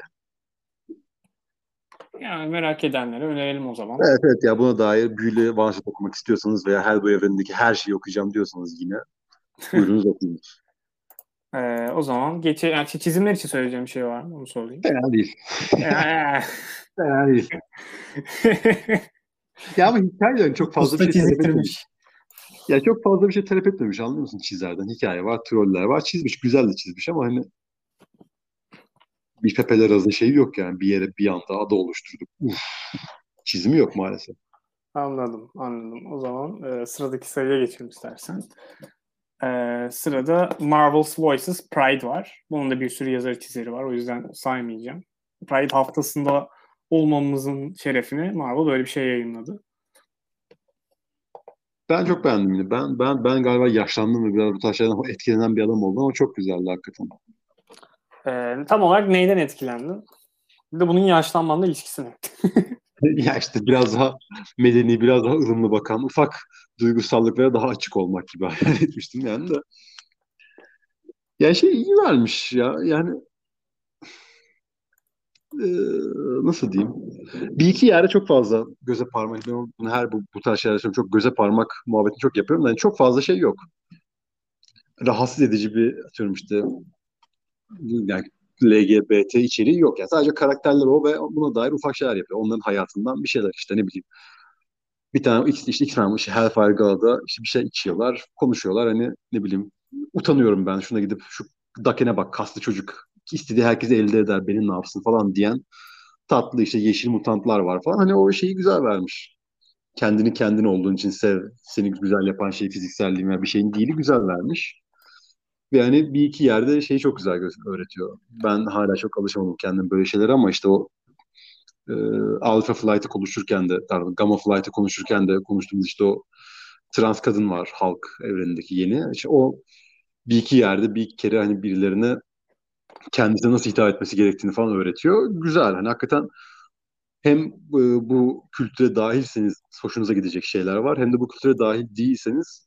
Yani merak edenlere önerelim o zaman. Evet evet ya buna dair büyülü one shot okumak istiyorsanız veya Hellboy evrenindeki her şeyi okuyacağım diyorsanız yine buyurunuz okuyunuz. Ee, o zaman geçe yani çizimler için söyleyeceğim bir şey var mı? Onu sorayım. Fena değil. Fena değil. Ya ama hikayelerin çok fazla bir şey talep etmemiş. Ya çok fazla bir şey talep etmemiş anlıyor musun çizerden? Hikaye var, troller var. Çizmiş, güzel de çizmiş ama hani bir Pepe'ler arasında şey yok yani. Bir yere bir anda ada oluşturduk. Uf. Çizimi yok maalesef. Anladım, anladım. O zaman e, sıradaki sayıya geçelim istersen. E, sırada Marvel's Voices Pride var. Bunun da bir sürü yazarı çizeri var. O yüzden saymayacağım. Pride haftasında olmamızın şerefine Marvel böyle bir şey yayınladı. Ben çok beğendim yine. Ben ben ben galiba yaşlandım ve biraz bu tarz etkilenen bir adam oldum ama çok güzeldi hakikaten. E, tam olarak neyden etkilendin? Bir de bunun yaşlanmanla ilişkisi ne? ya işte biraz daha medeni, biraz daha ılımlı bakan, ufak duygusallıklara daha açık olmak gibi hayal etmiştim yani de. Yani şey iyi vermiş ya. Yani e, nasıl diyeyim? Bir iki yerde çok fazla göze parmak. Ben bunu her bu, bu tarz şeyler çok göze parmak muhabbetini çok yapıyorum. Yani çok fazla şey yok. Rahatsız edici bir atıyorum işte yani LGBT içeriği yok. Yani sadece karakterler o ve buna dair ufak şeyler yapıyor. Onların hayatından bir şeyler işte ne bileyim. Bir tane işte, işte iki tane işte Hellfire Gala'da işte bir şey içiyorlar, konuşuyorlar. Hani ne bileyim utanıyorum ben şuna gidip şu Daken'e bak kaslı çocuk istediği herkese elde eder beni ne yapsın falan diyen tatlı işte yeşil mutantlar var falan. Hani o şeyi güzel vermiş. Kendini kendin olduğun için sev. Seni güzel yapan şey fizikselliğin veya bir şeyin değili güzel vermiş. Yani bir iki yerde şeyi çok güzel öğretiyor. Ben hala çok alışamadım kendim böyle şeylere ama işte o e, Alpha Flight'ı konuşurken de pardon Gamma Flight'ı konuşurken de konuştuğumuz işte o trans kadın var halk evrenindeki yeni. İşte o bir iki yerde bir iki kere hani birilerine kendisine nasıl hitap etmesi gerektiğini falan öğretiyor. Güzel. Hani hakikaten hem e, bu kültüre dahilseniz hoşunuza gidecek şeyler var. Hem de bu kültüre dahil değilseniz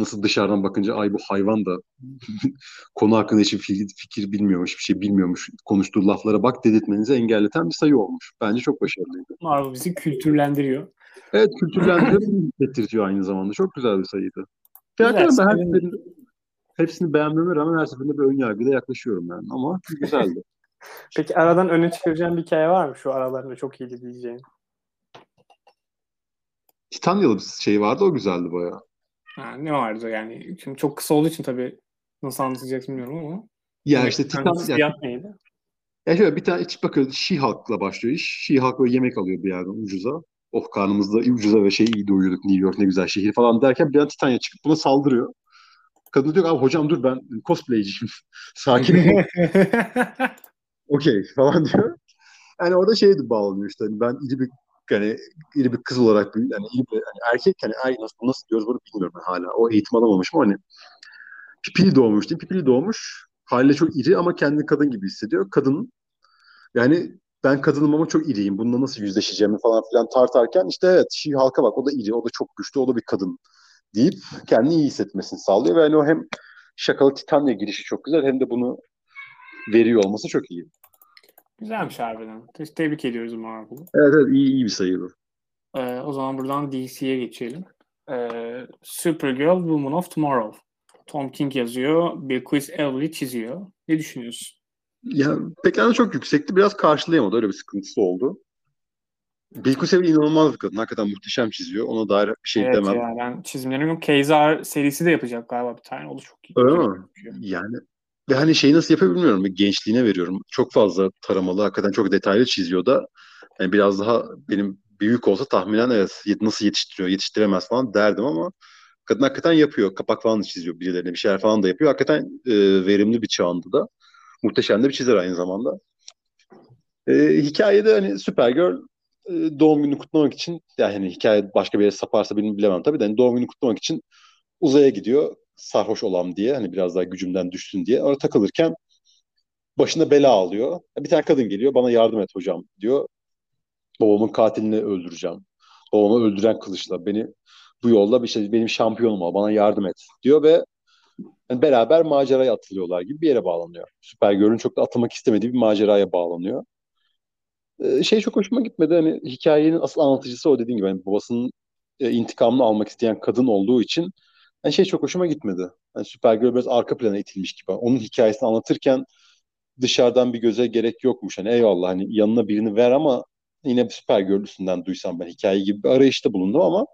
nasıl dışarıdan bakınca ay bu hayvan da konu hakkında hiçbir fikir, fikir bilmiyormuş, bir şey bilmiyormuş, konuştuğu laflara bak dedirtmenizi engelleten bir sayı olmuş. Bence çok başarılıydı. Marvel bizi kültürlendiriyor. Evet kültürlendiriyor, hissettiriyor aynı zamanda. Çok güzel bir sayıydı. Güzel, ben her seferinde, hepsini beğenmeme rağmen her seferinde bir ön yargıyla yaklaşıyorum yani. Ama güzeldi. Peki aradan öne çıkaracağım bir hikaye var mı şu aralarında çok iyiydi diyeceğin? Titanyalı bir şey vardı o güzeldi bayağı. Ha, ne vardı yani? Şimdi çok kısa olduğu için tabii nasıl anlatacaksın bilmiyorum ama. Ya işte Titan Siyah neydi? Ya şöyle bir tane iç bakıyor She-Hulk'la başlıyor iş. She-Hulk böyle yemek alıyor bir yerden ucuza. Oh karnımızda ucuza ve şey iyi doyuyorduk New York ne güzel şehir falan derken bir an Titania çıkıp buna saldırıyor. Kadın diyor ki abi hocam dur ben cosplayciyim. Sakin ol. Okey falan diyor. Yani orada şey bağlanıyor işte hani ben iri bir yani iri bir kız olarak bir yani iri bir hani erkek hani er, nasıl, nasıl diyoruz bunu bilmiyorum ben hala. O eğitim alamamışım hani pipili doğmuş değil Pipili doğmuş. Haliyle çok iri ama kendini kadın gibi hissediyor. Kadın yani ben kadınım ama çok iriyim. Bununla nasıl yüzleşeceğimi falan filan tartarken işte evet Şii halka bak o da iri, o da çok güçlü, o da bir kadın deyip kendini iyi hissetmesini sağlıyor. Ve yani o hem şakalı Titania girişi çok güzel hem de bunu veriyor olması çok iyi. Güzelmiş harbiden. Tebrik ediyoruz Marvel'ı. Evet evet iyi, iyi bir sayı bu. Ee, o zaman buradan DC'ye geçelim. Ee, Supergirl Woman of Tomorrow. Tom King yazıyor. Bill Quiz Evely çiziyor. Ne düşünüyorsun? Ya beklenti çok yüksekti. Biraz karşılayamadı. Öyle bir sıkıntısı oldu. Bill Kusevil inanılmaz bir kadın. Hakikaten muhteşem çiziyor. Ona dair bir şey evet demem. Ya, ben çizimlerim Keyzar serisi de yapacak galiba bir tane. O da çok iyi. Öyle mi? Yani ve hani şeyi nasıl yapıyor bilmiyorum. Gençliğine veriyorum. Çok fazla taramalı. Hakikaten çok detaylı çiziyor da. Yani biraz daha benim büyük olsa tahminen evet nasıl yetiştiriyor, yetiştiremez falan derdim ama kadın hakikaten yapıyor. Kapak falan da çiziyor birilerine bir şeyler falan da yapıyor. Hakikaten e, verimli bir çağında da. Muhteşem de bir çizer aynı zamanda. E, hikayede hani Supergirl e, doğum gününü kutlamak için yani hikaye başka bir yere saparsa benim bilemem tabii de hani doğum gününü kutlamak için uzaya gidiyor sarhoş olam diye hani biraz daha gücümden düşsün diye. Orada takılırken başına bela alıyor. Bir tane kadın geliyor bana yardım et hocam diyor. Babamın katilini öldüreceğim. Babamı öldüren kılıçla beni bu yolda bir şey benim şampiyonum ol bana yardım et diyor ve yani beraber maceraya atılıyorlar gibi bir yere bağlanıyor. Supergirl'ün çok da atılmak istemediği bir maceraya bağlanıyor. Ee, şey çok hoşuma gitmedi. Hani hikayenin asıl anlatıcısı o dediğin gibi. Yani babasının e, intikamını almak isteyen kadın olduğu için yani şey çok hoşuma gitmedi. Yani Supergirl biraz arka plana itilmiş gibi. Onun hikayesini anlatırken dışarıdan bir göze gerek yokmuş. Hani eyvallah hani yanına birini ver ama yine Supergirl üstünden duysam ben hikaye gibi bir arayışta bulundum ama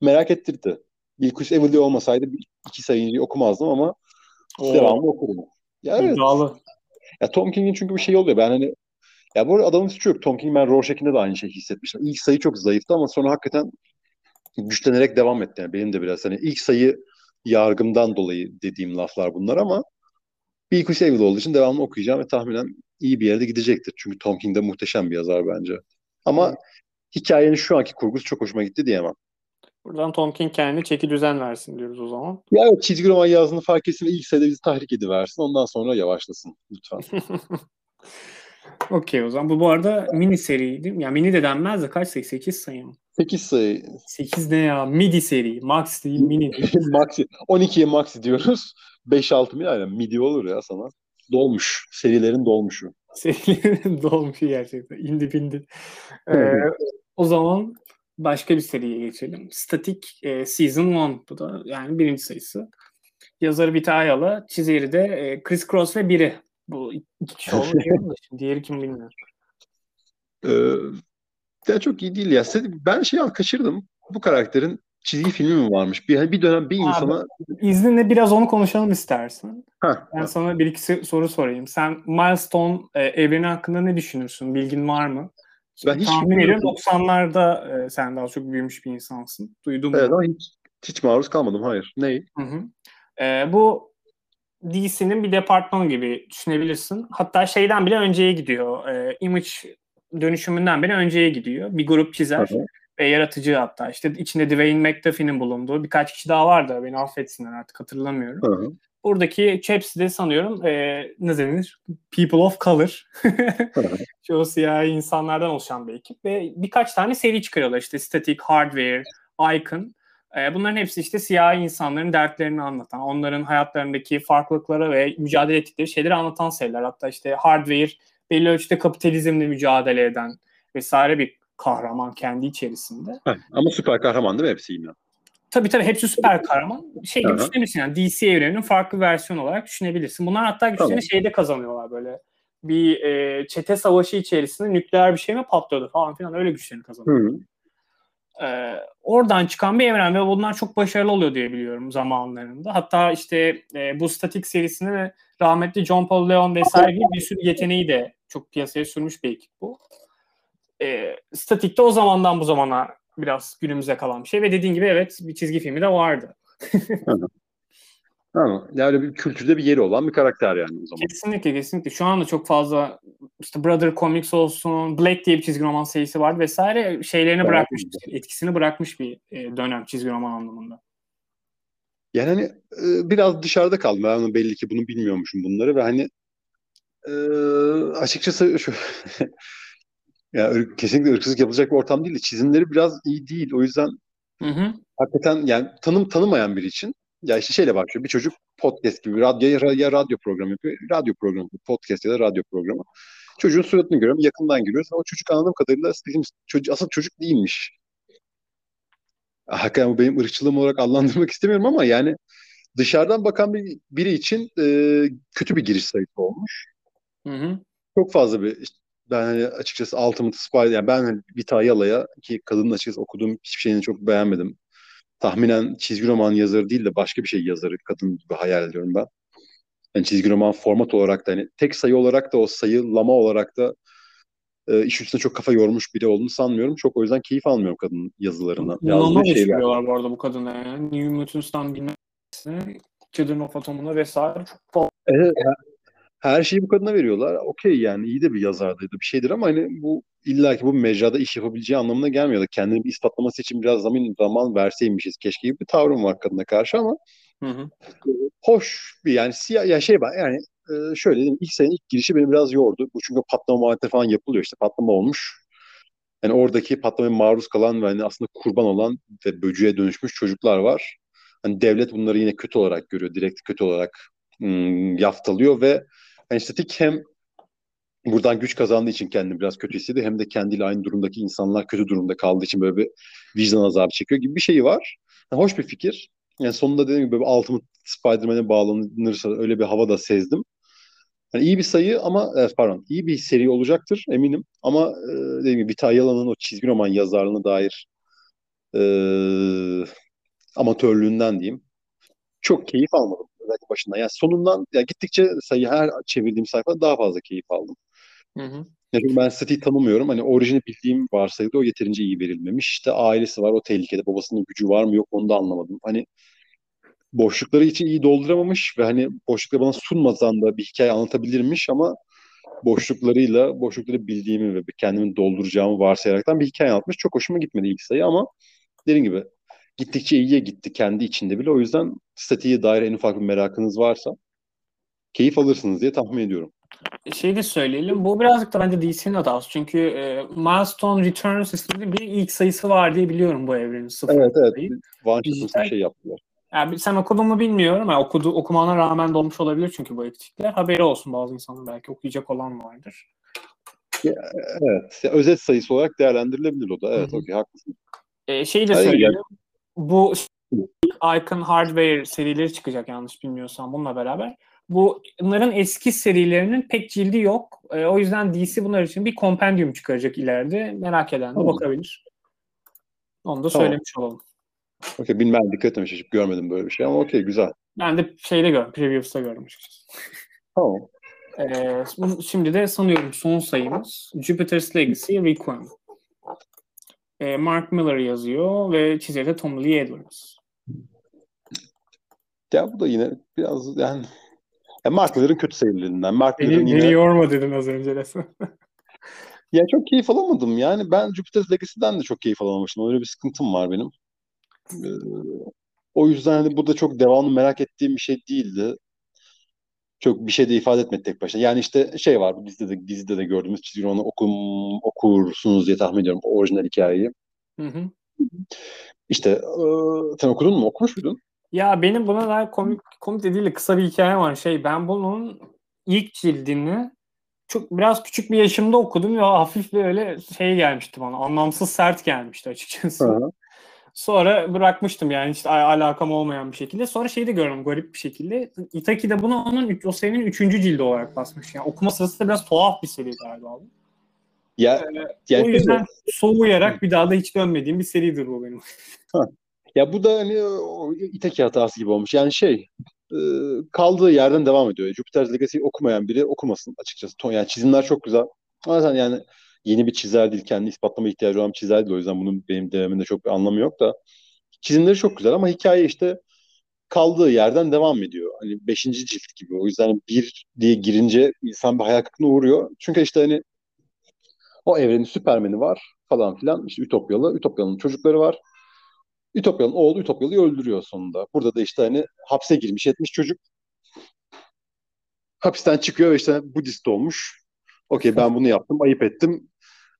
merak ettirdi. Bilkuş Evely olmasaydı iki sayıyı okumazdım ama Oo. devamlı okudum. Ya evet. İddialı. Ya Tom King'in çünkü bir şey oluyor. Ben hani ya bu arada adamın suçu yok. Tom King ben Rorschach'inde de aynı şeyi hissetmiştim. İlk sayı çok zayıftı ama sonra hakikaten güçlenerek devam etti. Yani benim de biraz hani ilk sayı yargımdan dolayı dediğim laflar bunlar ama bir kuş evli olduğu için devamlı okuyacağım ve tahminen iyi bir yerde gidecektir. Çünkü Tom King de muhteşem bir yazar bence. Ama hikayenin şu anki kurgusu çok hoşuma gitti diyemem. Buradan Tom King kendi çeki düzen versin diyoruz o zaman. Ya evet çizgi roman yazdığını fark etsin ve ilk sayıda bizi tahrik ediversin. Ondan sonra yavaşlasın lütfen. Okey o zaman. Bu bu arada mini seriydi. Ya mini de denmez de kaç sayı? 8 sayı mı? 8 sayı. 8 ne ya? Midi seri. Max değil mini değil. maxi. 12'ye maxi diyoruz. 5-6 mil aynen. Midi olur ya sana. Dolmuş. Serilerin dolmuşu. Serilerin dolmuşu gerçekten. İndi bindi. Ee, o zaman başka bir seriye geçelim. Static e, Season 1. Bu da yani birinci sayısı. Yazarı Vita Ayala, çizeri de e, Chris Cross ve biri. Bu iki kişi olmuş. Diğeri kim bilmiyorum. Ee, ya çok iyi değil ya. Ben şey an kaçırdım. Bu karakterin çizgi filmi mi varmış? Bir, bir dönem bir insana... Abi, izninle biraz onu konuşalım istersen. Heh, ben heh. sana bir iki soru sorayım. Sen Milestone e, evreni hakkında ne düşünürsün? Bilgin var mı? Ben hiç Tahmin ediyorum 90'larda e, sen daha çok büyümüş bir insansın. Duydum evet, mu? hiç, hiç maruz kalmadım. Hayır. Ney? Hı hı. E, bu DC'nin bir departmanı gibi düşünebilirsin. Hatta şeyden bile önceye gidiyor. E, image dönüşümünden bile önceye gidiyor. Bir grup çizer hı ve yaratıcı hatta. işte içinde Dwayne McDuffie'nin bulunduğu birkaç kişi daha vardı. Beni affetsinler artık hatırlamıyorum. Hı-hı. Buradaki hepsi de sanıyorum e, ne denir? People of Color. Çoğu siyahi insanlardan oluşan bir ekip ve birkaç tane seri çıkarıyorlar. İşte Static, Hardware, Icon. E, bunların hepsi işte siyahi insanların dertlerini anlatan, onların hayatlarındaki farklılıklara ve mücadele ettikleri şeyleri anlatan seriler. Hatta işte Hardware belli ölçüde kapitalizmle mücadele eden vesaire bir kahraman kendi içerisinde. Ha, ama süper kahraman değil mi hepsi yine? Tabii tabii hepsi süper kahraman. Şey gibi düşünebilirsin yani DC evreninin farklı versiyon olarak düşünebilirsin. Bunlar hatta güçlerini tamam. şeyde kazanıyorlar böyle. Bir e, çete savaşı içerisinde nükleer bir şey mi patlıyordu falan filan öyle güçlerini kazanıyorlar. Ee, oradan çıkan bir evren ve bunlar çok başarılı oluyor diye biliyorum zamanlarında. Hatta işte e, bu statik serisini ve rahmetli John Paul Leon vesaire gibi bir sürü yeteneği de çok piyasaya sürmüş bir ekip bu. Ee, statikte o zamandan bu zamana biraz günümüze kalan bir şey ve dediğin gibi evet bir çizgi filmi de vardı. Ha, yani bir kültürde bir yeri olan bir karakter yani o zaman. Kesinlikle kesinlikle. Şu anda çok fazla işte Brother Comics olsun, Black diye bir çizgi roman serisi vardı vesaire şeylerini Evet. bırakmış, etkisini bırakmış bir e, dönem çizgi roman anlamında. Yani hani e, biraz dışarıda kaldım. Ben belli ki bunu bilmiyormuşum bunları ve hani e, açıkçası şu ya kesinlikle ırkçılık yapılacak bir ortam değil de çizimleri biraz iyi değil. O yüzden Hı hı. hakikaten yani tanım tanımayan biri için ya işte şeyle başlıyor. Bir çocuk podcast gibi radyo ya, ya radyo programı yapıyor. Radyo programı, podcast ya da radyo programı. Çocuğun suratını görüyorum, yakından görüyoruz. Ama çocuk anladığım kadarıyla bizim çocuk, asıl çocuk değilmiş. Hakikaten bu benim ırkçılığım olarak adlandırmak istemiyorum ama yani dışarıdan bakan bir, biri için e, kötü bir giriş sayısı olmuş. Hı hı. Çok fazla bir ben hani açıkçası Ultimate Spider yani ben hani Vita Ayala'ya ki kadının açıkçası okuduğum hiçbir şeyini çok beğenmedim. Tahminen çizgi roman yazarı değil de başka bir şey yazarı kadın gibi hayal ediyorum ben. Yani çizgi roman format olarak da hani tek sayı olarak da o sayılama olarak da e, iş üstüne çok kafa yormuş biri olduğunu sanmıyorum. Çok o yüzden keyif almıyorum kadının yazılarından. İnanılmaz eleştiriyorlar bu arada bu kadına yani. New Mutants'tan bilmem Children of Atom'una vesaire çok fazla. Evet, her şeyi bu kadına veriyorlar. Okey yani iyi de bir yazardıydı bir şeydir ama hani bu illa ki bu mecrada iş yapabileceği anlamına gelmiyor da kendini bir ispatlaması için biraz zaman zaman verseymişiz keşke gibi bir tavrım var kadına karşı ama Hı hı. hoş bir yani siyah ya şey var yani e, şöyle diyeyim ilk senenin ilk girişi beni biraz yordu. Bu çünkü patlama muhabbeti falan yapılıyor işte patlama olmuş. Yani oradaki patlamaya maruz kalan ve hani aslında kurban olan ve böcüğe dönüşmüş çocuklar var. Hani devlet bunları yine kötü olarak görüyor. Direkt kötü olarak hmm, yaftalıyor ve hani statik hem buradan güç kazandığı için kendini biraz kötü hissediyor hem de kendiyle aynı durumdaki insanlar kötü durumda kaldığı için böyle bir vicdan azabı çekiyor gibi bir şeyi var. Yani hoş bir fikir. Yani sonunda dediğim gibi böyle Ultimate Spider-Man'e bağlanırsa öyle bir hava da sezdim. Yani iyi bir sayı ama e, pardon iyi bir seri olacaktır eminim. Ama e, dediğim gibi Vita Ayala'nın o çizgi roman yazarlığına dair e, amatörlüğünden diyeyim. Çok keyif almadım özellikle başından. Yani sonundan ya gittikçe sayı her çevirdiğim sayfada daha fazla keyif aldım. Hı hı. Ya çünkü ben Statiği tanımıyorum. Hani orijini bildiğim varsaydı o yeterince iyi verilmemiş. İşte ailesi var o tehlikede. Babasının gücü var mı yok onu da anlamadım. Hani boşlukları için iyi dolduramamış ve hani boşlukları bana sunmadan da bir hikaye anlatabilirmiş ama boşluklarıyla boşlukları bildiğimi ve kendimi dolduracağımı varsayaraktan bir hikaye anlatmış. Çok hoşuma gitmedi ilk sayı ama dediğim gibi gittikçe iyiye gitti kendi içinde bile. O yüzden statiğe dair en ufak bir merakınız varsa keyif alırsınız diye tahmin ediyorum. Şey de söyleyelim. Bu birazcık da bence DC'nin hatası. Çünkü e, Milestone Returns isimli bir ilk sayısı var diye biliyorum bu evrenin. Sıfır Evet evet. Shot'un bir şey yaptılar. Yani sen okudun mu bilmiyorum. Yani okudu, okumana rağmen dolmuş olabilir çünkü bu eksikler. Haberi olsun bazı insanın belki okuyacak olan vardır. Evet. Ya, özet sayısı olarak değerlendirilebilir o da. Evet okey haklısın. E, şeyi de Hayır, söyleyelim. Bu Icon Hardware serileri çıkacak yanlış bilmiyorsam bununla beraber. Bunların eski serilerinin pek cildi yok. E, o yüzden DC bunlar için bir kompendium çıkaracak ileride. Merak eden de Tamam. bakabilir. Onu da Tamam. söylemiş olalım. Okey bilmem dikkat etmemiş. Hiç görmedim böyle bir şey ama okey güzel. Ben de şeyde gördüm. Previews'ta gördüm. Tamam. Ee, şimdi de sanıyorum son sayımız Jupiter's Legacy Requiem. Ee, Mark Miller yazıyor ve çizeri de Tom Lee Edwards. Ya bu da yine biraz yani ya Mark Miller'ın kötü sayılarından. Mark Miller'ın Beni, yine beni yorma dedin az önce resmen. ya çok keyif alamadım. Yani ben Jupiter's Legacy'den de çok keyif alamamıştım. Öyle bir sıkıntım var benim. Ee, o yüzden hani burada çok devamlı merak ettiğim bir şey değildi. Çok bir şey de ifade etmedi tek başına. Yani işte şey var bu dizide de, dizide de gördüğümüz çizgi romanı okum, okursunuz diye tahmin ediyorum. Orijinal hikayeyi. Hı hı. İşte e, sen okudun mu? Okumuş muydun? Ya benim buna dair komik, komik de değil de kısa bir hikaye var. Şey ben bunun ilk cildini çok biraz küçük bir yaşımda okudum ve hafif böyle şey gelmişti bana. Anlamsız sert gelmişti açıkçası. Hı. Sonra bırakmıştım yani hiç al- alakam olmayan bir şekilde. Sonra şeyi de gördüm garip bir şekilde. Itaki de bunu onun o serinin üçüncü cildi olarak basmış. Yani okuma sırası da biraz tuhaf bir seri galiba. Ya, yani o yüzden soğuyarak bir daha da hiç dönmediğim bir seridir bu benim. Ya bu da hani o İteki hatası gibi olmuş. Yani şey e, kaldığı yerden devam ediyor. Jupiter's Legacy okumayan biri okumasın açıkçası. Yani çizimler çok güzel. Ama zaten yani yeni bir çizer değil. Kendi ispatlama ihtiyacı olan bir çizer değil. O yüzden bunun benim denememde çok bir anlamı yok da. Çizimleri çok güzel ama hikaye işte kaldığı yerden devam ediyor. Hani beşinci cilt gibi. O yüzden bir diye girince insan bir hayal kırıklığına uğruyor. Çünkü işte hani o evrenin Süpermen'i var falan filan. İşte Ütopyalı. Ütopyalı'nın çocukları var. Ütopyalı'nın oğlu Ütopyalı'yı öldürüyor sonunda. Burada da işte hani hapse girmiş etmiş çocuk. Hapisten çıkıyor ve işte Budist olmuş. Okey ben bunu yaptım, ayıp ettim.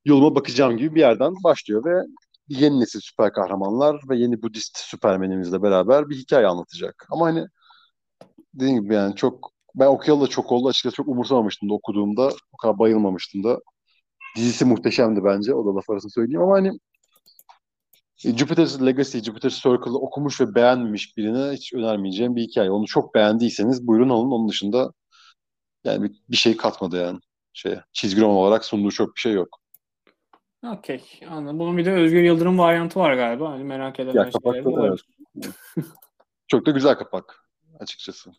Yoluma bakacağım gibi bir yerden başlıyor ve yeni nesil süper kahramanlar ve yeni Budist süpermenimizle beraber bir hikaye anlatacak. Ama hani dediğim gibi yani çok ben okuyalı da çok oldu açıkçası çok umursamamıştım da okuduğumda. O kadar bayılmamıştım da. Dizisi muhteşemdi bence. O da laf arasını söyleyeyim ama hani Jupiter's Legacy, Jupiter's Circle'ı okumuş ve beğenmemiş birine hiç önermeyeceğim bir hikaye. Onu çok beğendiyseniz buyurun alın. Onun dışında yani bir, bir şey katmadı yani şeye. Çizgi roman olarak sunduğu çok bir şey yok. Okey. Anladım. Bunun bir de Özgür Yıldırım varyantı var galiba. Hani merak edenler Ya kapak da, evet. çok da güzel kapak açıkçası.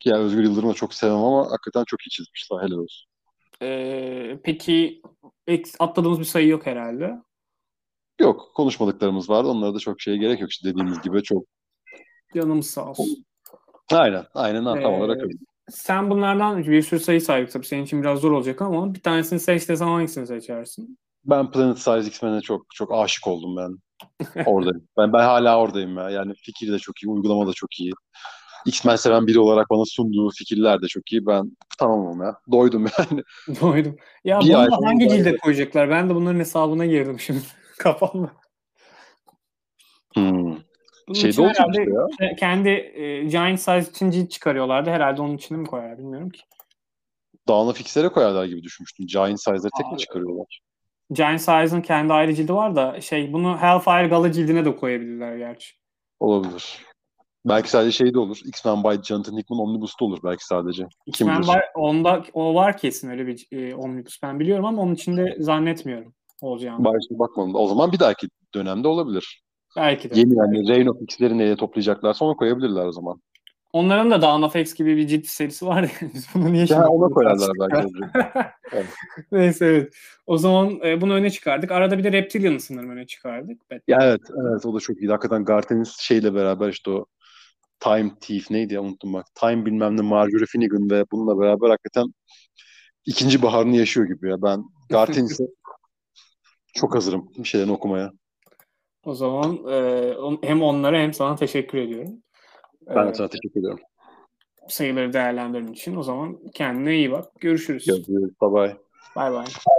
Ki yani Özgür Yıldırım'ı çok sevmem ama hakikaten çok iyi çizmişler. Helal olsun. Ee, peki atladığımız bir sayı yok herhalde. Yok. Konuşmadıklarımız vardı. Onlara da çok şeye gerek yok. İşte dediğimiz gibi çok. Yanımız sağ olsun. Aynen. Aynen. Tam ee, olarak öyle. Sen bunlardan bir sürü sayı saydık tabii. Senin için biraz zor olacak ama bir tanesini seç desem hangisini seçersin? Ben Planet Size X-Men'e çok çok aşık oldum ben. Oradayım. ben ben hala oradayım ya. Yani fikir de çok iyi, uygulama da çok iyi. X-Men seven biri olarak bana sunduğu fikirler de çok iyi. Ben tamamım ya. Doydum yani. Doydum. Ya bir bunu hangi cilde koyacaklar? Ben de bunların hesabına girdim şimdi kafamda. Hmm. Bunun Şeyde olacak işte ya. Kendi e, Giant Size için cilt çıkarıyorlardı. Herhalde onun içine mi koyar bilmiyorum ki. Dağına fixlere koyarlar gibi düşünmüştüm. Giant Size'ları tek mi çıkarıyorlar? Giant Size'ın kendi ayrı cildi var da şey bunu Hellfire Gala cildine de koyabilirler gerçi. Olabilir. Belki sadece şey de olur. X-Men by Jonathan Hickman Omnibus'ta olur belki sadece. X-Men var, onda, o var kesin öyle bir e, Omnibus ben biliyorum ama onun içinde zannetmiyorum olacağını. Başta bakmadım. O zaman bir dahaki dönemde olabilir. Belki de. Yeni yani Reign of X'leri neye toplayacaklarsa onu koyabilirler o zaman. Onların da Dawn of X gibi bir ciddi serisi var ya. Biz bunu niye şimdi... ona koyarlar belki. evet. Neyse evet. O zaman e, bunu öne çıkardık. Arada bir de Reptilian'ı sanırım öne çıkardık. Ya evet, evet o da çok iyi. Hakikaten Garten'in şeyle beraber işte o Time Thief neydi ya unuttum bak. Time bilmem ne Marjorie Finnegan ve bununla beraber hakikaten ikinci baharını yaşıyor gibi ya. Ben Garten'isi çok hazırım bir şeylerini okumaya. O zaman e, hem onlara hem sana teşekkür ediyorum. Ben de sana teşekkür ediyorum. Sayıları değerlendirdiğin için. O zaman kendine iyi bak. Görüşürüz. Görüşürüz. Bye bye. Bye bye.